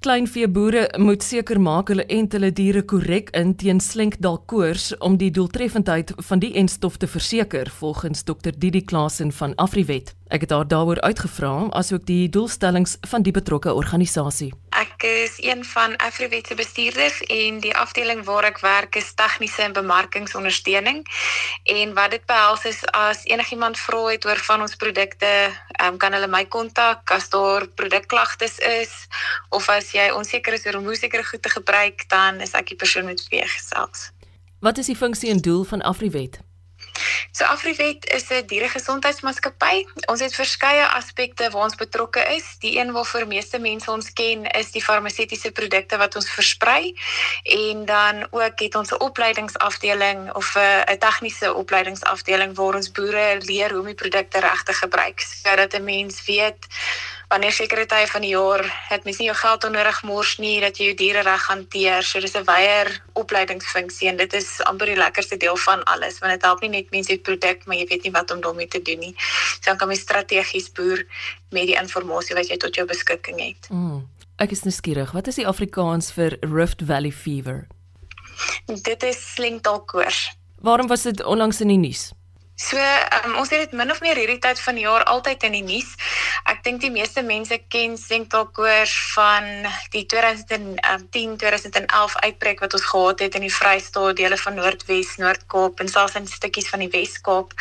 Kleinveeboere moet seker maak hulle ent hulle diere korrek in teen slenkdalkoors om die doeltreffendheid van die entstof te verseker, volgens Dr Didi Klasen van Afriwet. Ek het haar daaroor uitgevra asook die doelstellings van die betrokke organisasie. Ek is een van Afriwet se bestuurders en die afdeling waar ek werk is tegniese en bemarkingsondersteuning. En wat dit behels is as enigiemand vra het oor van ons produkte, um, kan hulle my kontak as daar produkklagtes is of as jy onseker is oor hoe sekere goed te gebruik, dan is ek die persoon met wie jy gesels. Wat is die funksie en doel van Afriwet? So Afriwet is 'n dieregesondheidsmaatskappy. Ons het verskeie aspekte waar ons betrokke is. Die een waarvoor meeste mense ons ken, is die farmaseutiese produkte wat ons versprei en dan ook het ons 'n opleidingsafdeling of 'n tegniese opleidingsafdeling waar ons boere leer hoe om die produkte reg te gebruik sodat 'n mens weet wanneer sekere tye van die jaar het mens nie jou geld onnodig mors nie dat jy jou diere reg hanteer. So dis 'n weier opleidingsfunksie en dit is amper die lekkerste deel van alles want dit help nie net mense met produk maar jy weet nie wat om daarmee te doen nie. So dan kan jy strategies boer met die inligting wat jy tot jou beskikking het. Mm. Ek is nuuskierig. Wat is die Afrikaans vir Rift Valley fever? Dit is slengdalkoors. Waarom was dit onlangs in die nuus? So, um, ons het dit min of meer hierdie tyd van die jaar altyd in die nuus. Ek dink die meeste mense ken sentraalkoors van die 2010-2011 uitbreek wat ons gehad het in die Vrystaat, dele van Noordwes, Noord-Kaap en selfs in stukkies van die Wes-Kaap.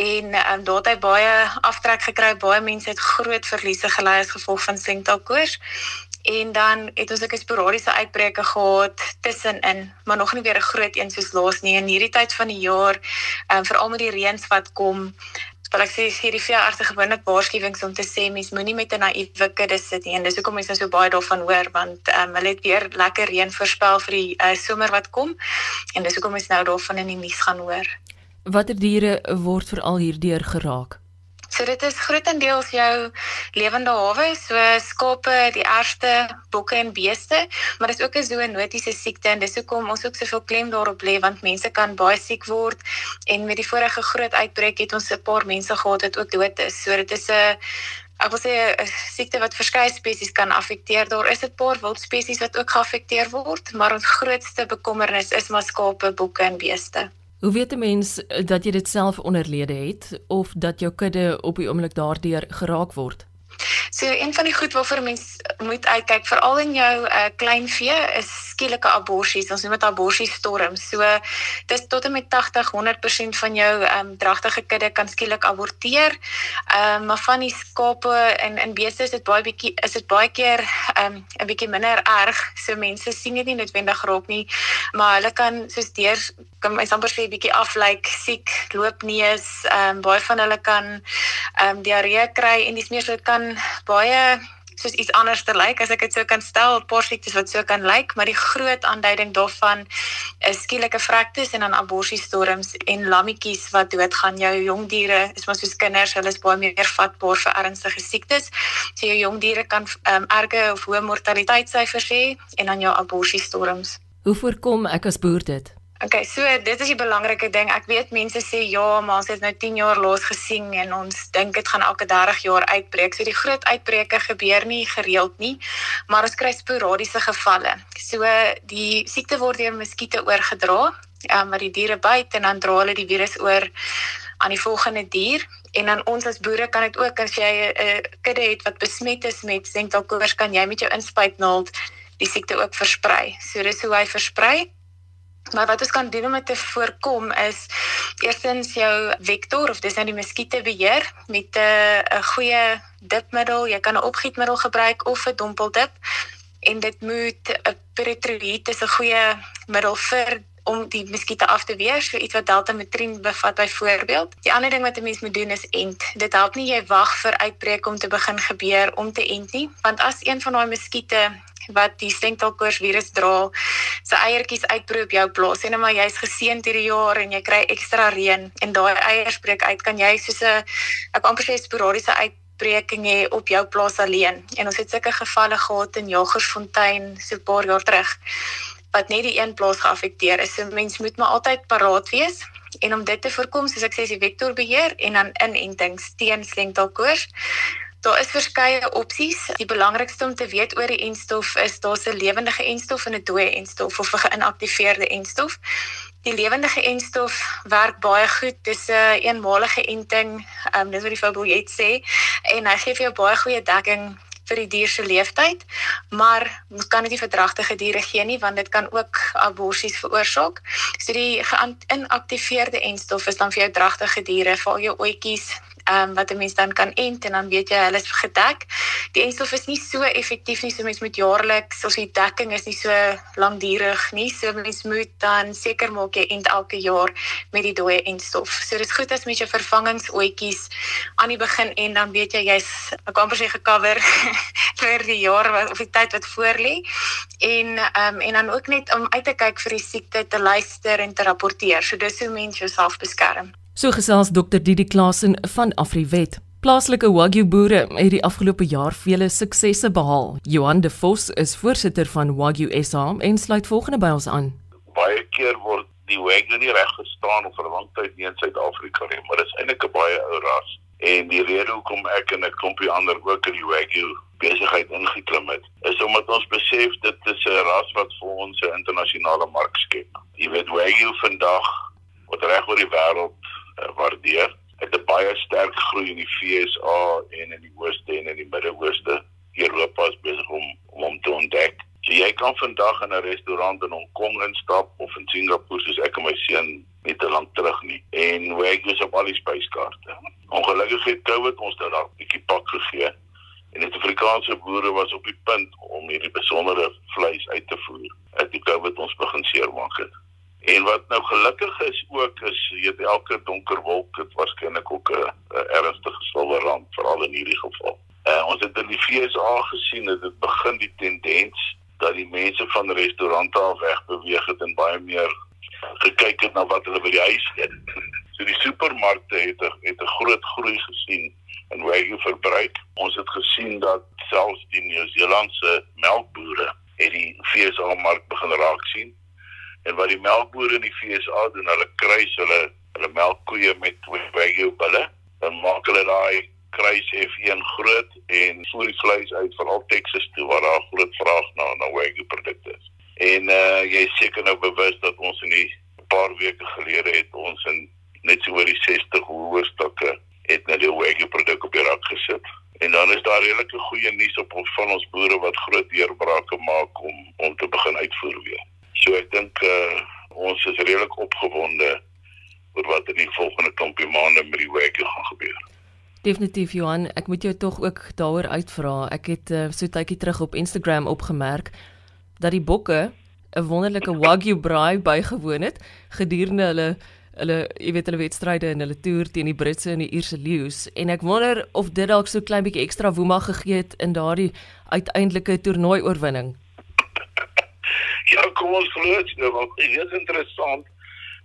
En um, daar het hy baie aftrek gekry. Baie mense het groot verliese gely as gevolg van sentraalkoors en dan het ons 'n sporadiese uitbreke gehad tussenin, maar nog nie weer 'n groot een soos laas nie. In hierdie tyd van die jaar, ehm um, veral met die reëns wat kom, wil ek sê hierdie veeartse gewoonlik waarskuwings om te sê mens moenie met 'n naïewe kudde sit nie. En dis hoekom mense nou so baie daarvan hoor want um, hulle het weer lekker reën voorspel vir die uh, somer wat kom. En dis hoekom mense nou daarvan in die nuus gaan hoor. Watter diere word veral hierdeur geraak? So dit is grootendeels jou lewende hawe, so skape, die ergste bokke en beeste, maar dit is ook 'n zoonotiese siekte en dis hoekom ons ook soveel klem daarop lê want mense kan baie siek word en met die vorige groot uitbreek het ons 'n paar mense gehad wat ook dood is. So dit is 'n ek wil sê 'n siekte wat verskeie spesies kan affekteer. Daar is 'n paar wildspesies wat ook geaffekteer word, maar ons grootste bekommernis is maar skape, bokke en beeste. Hoe weet 'n mens dat jy dit self onderlede het of dat jou kudde op die oomblik daardeur geraak word? So een van die goed waarvoor mens moet uitkyk veral in jou uh, klein vee is skielike aborsies. Ons noem dit aborsiestorm. So dis tot en met 80 100% van jou ehm um, dragtige kudde kan skielik aborteer. Ehm um, maar van die skape en en beeste is dit baie bietjie is dit baie keer ehm um, 'n bietjie minder erg. So mense sien dit nie noodwendig raak nie, maar hulle kan soos deur kan my amper sê bietjie aflyk, siek, loop neus. Ehm um, baie van hulle kan ehm um, diarree kry en dis meer so kan baie soos iets anders te lyk as ek dit sou kan stel, 'n paar siektes wat so kan lyk, maar die groot aanduiding daarvan is skielike vrektes en dan aborsiestorms en lammetjies wat doodgaan. Jou jong diere is maar soos kinders, hulle is baie meer vatbaar vir ernstige siektes. So jou jong diere kan um, erge of hoë mortaliteitssyfers hê en dan jou aborsiestorms. Hoe voorkom ek as boer dit? Okay, so dit is die belangrike ding. Ek weet mense sê ja, maar ons het nou 10 jaar laas gesien en ons dink dit gaan elke 30 jaar uitbreek. So die groot uitbreke gebeur nie gereeld nie, maar ons kry sporadiese gevalle. So die siekte word deur muskiete oorgedra, um, wat die diere byt en dan dra hulle die virus oor aan die volgende dier en dan ons as boere kan dit ook as jy 'n uh, kudde het wat besmet is met sentalkoors kan jy met jou inspuitnaald die siekte ook versprei. So dis hoe hy versprei. Maar wat ons kan doen om dit te voorkom is eerstens jou vektor of dis nou die muskiete beheer met 'n 'n goeie dipmiddel. Jy kan 'n opgietmiddel gebruik of 'n dompeldip en dit moet 'n peritriid is 'n goeie middel vir om die muskiete af te weer, so iets wat deltametrin bevat byvoorbeeld. Die ander ding wat 'n mens moet doen is ent. Dit help nie jy wag vir uitbreek om te begin gebeur om te ent nie, want as een van daai muskiete wat die stenkelkoors virus dra, sy eiertjies uitbreek op jou plaas. En maar jy's geseënd hierdie jaar en jy kry ekstra reën en daai eiers breek uit, kan jy soos 'n ek amper sê sporadiese uitbreking hê op jou plaas alleen. En ons het sulke gevalle gehad in Jagersfontein so 'n paar jaar terug wat net die een plaas geaffekteer is. So mens moet maar altyd paraat wees. En om dit te voorkom, soos ek sê, is die vektorbeheer en dan inentings teen slengdalkoors Daar is verskeie opsies. Die belangrikste om te weet oor die enstof is daar's 'n lewendige enstof en 'n dooie enstof of 'n geïnaktiveerde enstof. Die lewendige enstof werk baie goed. Dis 'n een eenmalige enting, ehm um, dis wat die fabeljet sê en hy gee vir jou baie goeie dekking vir die dier se leeftyd, maar mens kan dit nie vir dragtige diere gee nie want dit kan ook aborsies veroorsaak. So die geïnaktiveerde enstof is dan vir jou dragtige diere, vir al jou oetjies, ehm um, wat 'n mens dan kan ent en dan weet jy hulle is gedek. Die enstof is nie so effektief nie, so mens moet jaarliks of die dekking is nie so lankdurig nie. So mens moet dan seker maak jy ent elke jaar met die dooie enstof. So dit is goed as mens jou vervangingsoetjies aan die begin en dan weet jy jy's ek amper sê gecover vir die jaar wat of die tyd wat voorlê. En ehm um, en dan ook net om uit te kyk vir die siekte te luister en te rapporteer. So dis hoe mens jouself beskerm. So gesels Dr Didi Klasen van Afriwet. Plaaslike Wagyu boere het die afgelope jaar vele suksesse behaal. Johan de Vos is voorsitter van Wagyu SA en sluit volgende by ons aan. Baie keer word die Wagyu nie reg gestaan of vir 'n lang tyd nie in Suid-Afrika nie, maar dit is eintlik 'n baie ou ras. En die rede hoekom ek en 'n klompie ander ook in die Wagyu besigheid ingeklim het, is omdat ons besef dit is 'n ras wat vir ons 'n internasionale mark skep. Jy weet Wagyu vandag word reg oor die wêreld waardeer. Het 'n baie sterk groei in die FSA en in die Ooste en in die Midde-Ooste. Europa is besig om om hom te ontdek. So jy kan vandag in 'n restaurant in Hong Kong instap of in Singapore soos ek en my seun nie te lank terug nie en werk dus op al die spyskaarte. Ongelukkig het COVID ons dit daar 'n bietjie pak gegee en die Afrikaanse boere was op die punt om hierdie besondere vleis uit te voer. Het die COVID ons begin seermaak het. En wat nou gelukkig is ook is weet elke donker wolk het waarskynlik ook 'n ernstige silwer rand veral in hierdie geval. Uh, ons het in die FSA gesien dat dit begin die tendens dat die mense van restaurante af weg beweeg het en baie meer gekyk het na wat hulle by die huis het. So die supermarkte het a, het 'n groot groei gesien in wagyu verbruik. Ons het gesien dat selfs die Nieu-Seelandse melkbore het die FSA mark begin raak sien En wat die melkbore in die FSA doen, hulle kruis hulle hulle melkkoeie met wagyu bulle. Dan maak hulle daai kruis F1 groot en voer die vleis uit van al Texas toe waar daar groot vraag na na wagyu produkte is. En uh jy is seker nou bewus dat ons in die paar weke gelede het ons in net so oor die 60 hoërstukke het na die wagyu produk op die rak gesit. En dan is daar redelike goeie nuus op van ons boere wat groot deurbrake maak om om te begin uitvoer weer. So ek dink uh, redelik opgewonde oor wat in die volgende klompie maande met die werke gaan gebeur. Definitief Johan, ek moet jou tog ook daaroor uitvra. Ek het uh, so tydjie terug op Instagram opgemerk dat die bokke 'n wonderlike wagyu braai bygewoon het gedurende hulle hulle jy weet hulle wedstryde en hulle toer teen die Britse en die Ierse leeu's en ek wonder of dit dalk so klein bietjie ekstra woema gegee het in daardie uiteindelike toernooi oorwinning. Ja, kom ons glo dit nou, want dit is interessant.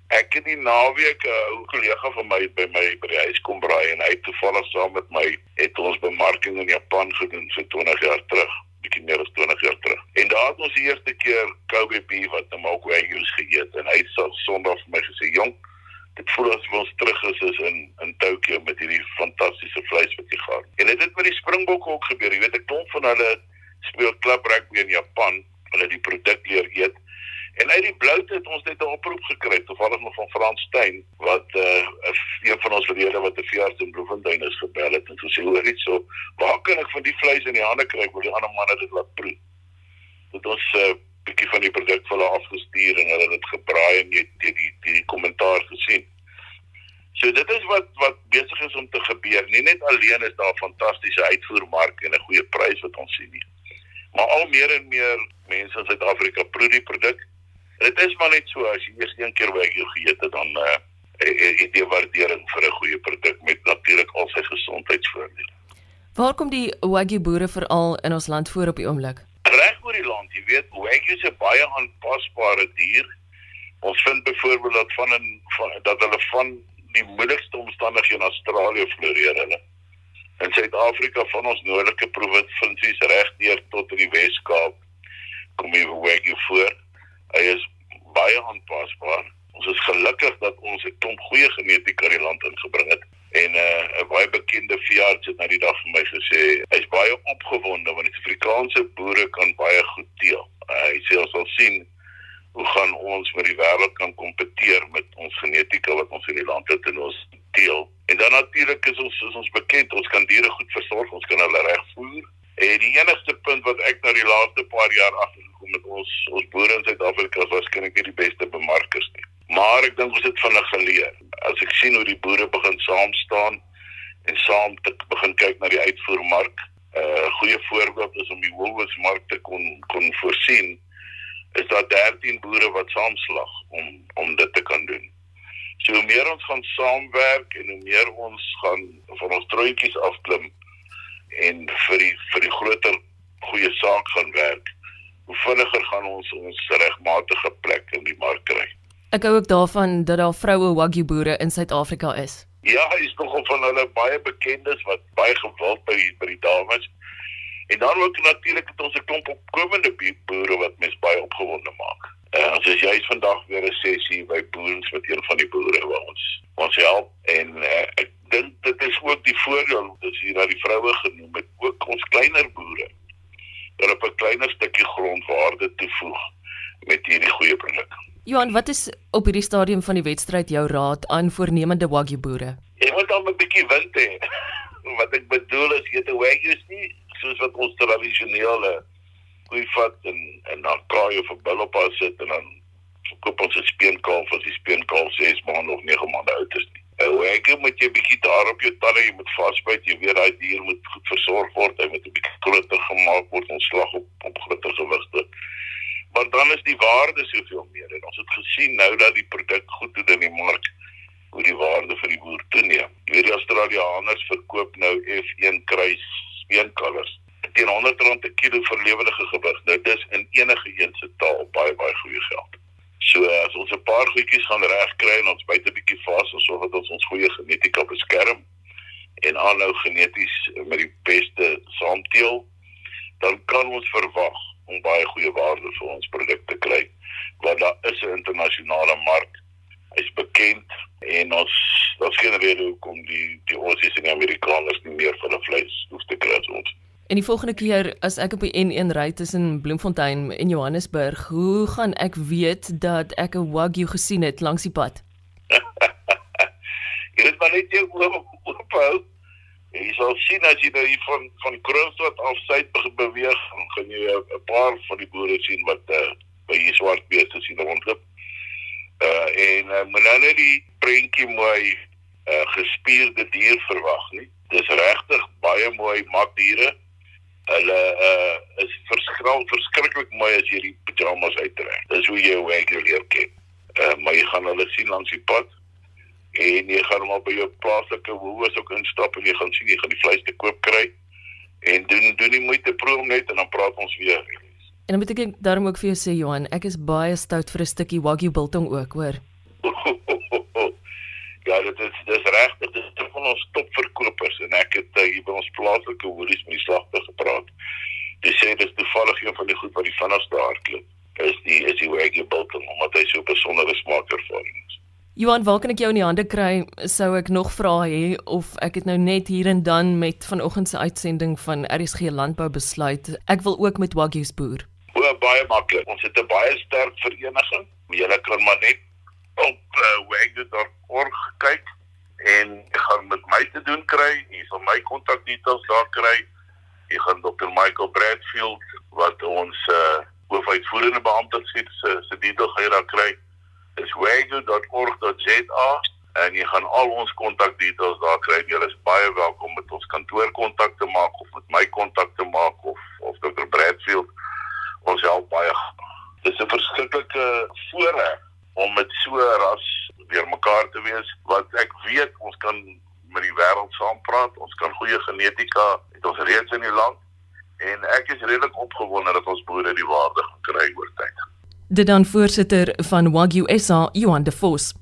Ek het die naweek 'n uh, ou kollega van my by my by die huis kom braai en hy het toevallig saam met my het ons bemarking in Japan gedoen so 20 jaar terug, bietjie meer as 20 jaar terug. En daar het ons die eerste keer Kobe beef wat nou ook Wagyu's geëet en hy sê Sondag vir my gesê, "Jong, dit voel asof ons terug is, is in in Tokio met hierdie fantastiese vleis wat jy gehad." En dit het met die Springbokke ook gebeur. Jy weet, ek klomp van hulle speel klub rugby in Japan hulle die produk leer eet. En uit die bloute het ons net 'n oproep gekry, toevallig nog van Frans Steyn wat uh een van ons lede wat 'n veearts in Bloemfontein is gebel het en gesê hoor iets so, waar kan ek van die vleis in die hande kry vir die ander manne dit laat proe? Dit ons 'n uh, bietjie van die produk vir hulle afgestuur en hulle het dit gebraai en jy het die die die kommentaar gesien. So dit is wat wat besig is om te gebeur. Nie net alleen is daar fantastiese uitvoermark en 'n goeie prys wat ons sien nie. Maar al meer en meer mense in Suid-Afrika proe die produk. Dit is maar net so as jy eers een keer by jou geëet het dan uh het jy waardering vir 'n goeie produk met natuurlik al sy gesondheidsvoordele. Waar kom die wagyu boere veral in ons land voor op die oomblik? Reg oor die land, jy weet, wagyu is 'n baie aanpasbare dier. Ons vind byvoorbeeld dat van 'n dat hulle van die moeilikste omstandighede in Australië floreer hulle in Suid-Afrika van ons noordelike provinsies regdeur tot in die Wes-Kaap kom weg hier voor. Hy is baie aanpasbaar. Ons is gelukkig dat ons 'n klomp goeie genetika in die land ingebring het en eh, 'n uh, baie bekende veearts het na die dag vir my gesê hy's baie opgewonde want die Afrikaanse boere kan baie goed deel. Uh, eh, hy sê ons sal sien hoe gaan ons met die wêreld kan kompeteer met ons genetika wat ons in die land het en ons deel. En dan natuurlik is ons is ons bekend, ons kan diere goed versorg, ons kan hulle reg voer. En die enigste punt wat ek nou die laaste paar jaar agter ons ons boere in Suid-Afrika was waarskynlik nie die beste bemarkers nie. Maar ek dink ons het van hulle geleer. As ek sien hoe die boere begin saam staan en saam begin kyk na die uitvoermark, 'n uh, goeie voorbeeld is om die Woolworths mark te kon kon voorsien is daar 13 boere wat saamslag om om dit te kan doen. So hoe meer ons gaan saamwerk en hoe meer ons gaan van ons troontjies afklim en vir die vir die groter goeie saak gaan werk, hoe vinniger gaan ons ons regmatige plek in die mark kry. Ek hou ook daarvan dat daar vroue wagyu boere in Suid-Afrika is. Ja, is nogal van hulle baie bekendes wat baie gewild by by die dames. En dan ook natuurlik het ons 'n klomp opkomende boere wat mens baie opgewonde maak. Uh, ons is juist vandag weer 'n sessie by boerens met een van die boere wat ons ons help en uh, ek dink dit is ook die voordeel dat jy na die vroue genoem het ook ons kleiner boere dat op 'n kleiner stukkie grond waarde toevoeg met hierdie goeie produk. Johan, wat is op hierdie stadium van die wedstryd jou raad aan voornemende wagyu boere? Jy moet al 'n bietjie wind hê. wat ek bedoel is jy te wagyu nie soos wat ons tradisionele koei vat en en dan kraai of 'n bil op haar sit en dan verkoop ons 'n speenkalf as die speenkalf 6 maande of 9 maande oud is nie. Ou ek moet jy bietjie daar op jou talle, jy moet vasbyt, jy weet daai dier moet goed versorg word, hy moet 'n bietjie groter gemaak word, ons slag op op groter gewigte. Maar dan is die waarde soveel meer en ons het gesien nou dat die produk goed doen in die mark hoe die waarde vir die boer toeneem. Jy weet die Australiërs verkoop nou F1 kruis speenkalvers teen 100 rand per kilo vir lewendige gewig. Nou dis in enige een se taal baie baie goeie geld. So as ons 'n paar goedjies gaan regkry en ons byt 'n bietjie vas en sorg dat ons ons goeie genetika beskerm en aanhou geneties met die beste saamteel, dan kan ons verwag om baie goeie waarde vir ons produkte te kry. Want daar is 'n internasionale mark. Hy's bekend en ons daar's geen rede hoekom die die Aussies en die Amerikaners nie meer van 'n vleis hoef te kry as ons. En die volgende keer as ek op die N1 ry tussen Bloemfontein en Johannesburg, hoe gaan ek weet dat ek 'n wagyu gesien het langs die pad? jy moet maar net jou oë oop hou. Jy sal sien as jy nou hier van van Kroonstad af suid beweeg, dan gaan jy 'n paar van die boere sien wat uh, by hier swart beeste sien rondloop. Uh en uh, moet nou net die prentjie mooi uh gespierde dier verwag nie. Dis regtig baie mooi makdiere. Hulle uh is verskriklik verskriklik mooi as jy die pyjamas uittrek. Dis hoe jy hoe leer ken. Uh maar jy gaan hulle sien langs die pad en jy gaan maar by jou plaaslike woewes ook instap en jy gaan sien jy gaan die vleis te koop kry en doen doen die moeite proe net en dan praat ons weer. En dan moet ek daarom ook vir jou sê Johan, ek is baie stout vir 'n stukkie wagyu biltong ook, hoor. ja, dit is dis reg, dit is een van ons topverkopers en ek het uh, hier by ons plaaslike woelies met die slagter gepraat. Dis sê dis toevallig een van die goed wat die vinnigste hardloop. Is die is die wagyu biltong omdat hy so 'n besondere smaak het. Johan, waar kan ek jou in die hande kry? Sou ek nog vra hê of ek het nou net hier en dan met vanoggend se uitsending van RSG Landbou besluit, ek wil ook met Wagyu boer. O, baie maklik. Ons het 'n baie sterk vereniging. Jy kan maar net op uh, eh, wagyu.org kyk en jy gaan met my te doen kry. Jy sal my kontakdetails daar kry. Jy gaan Dr. Michael Bradfield wat ons uh, hoofuitvoerende beampte se se detail gaan daar kry is wagyu.org.za en jy gaan al ons kontakdetails daar kry. Jy is baie welkom met ons kantoor kontak te maak of met my kontak te maak of of Dr. Bradfield ons help baie. Dit is 'n verskriklike voorreg om met so 'n ras weer mekaar te wees wat ek weet ons kan met die wêreld saam praat. Ons kan goeie genetika het ons reeds in die land en ek is redelik opgewonde dat ons boere die waarde gaan kry oor tyd. Dit dan voorsitter van Wagyu SA, Johan de Vos.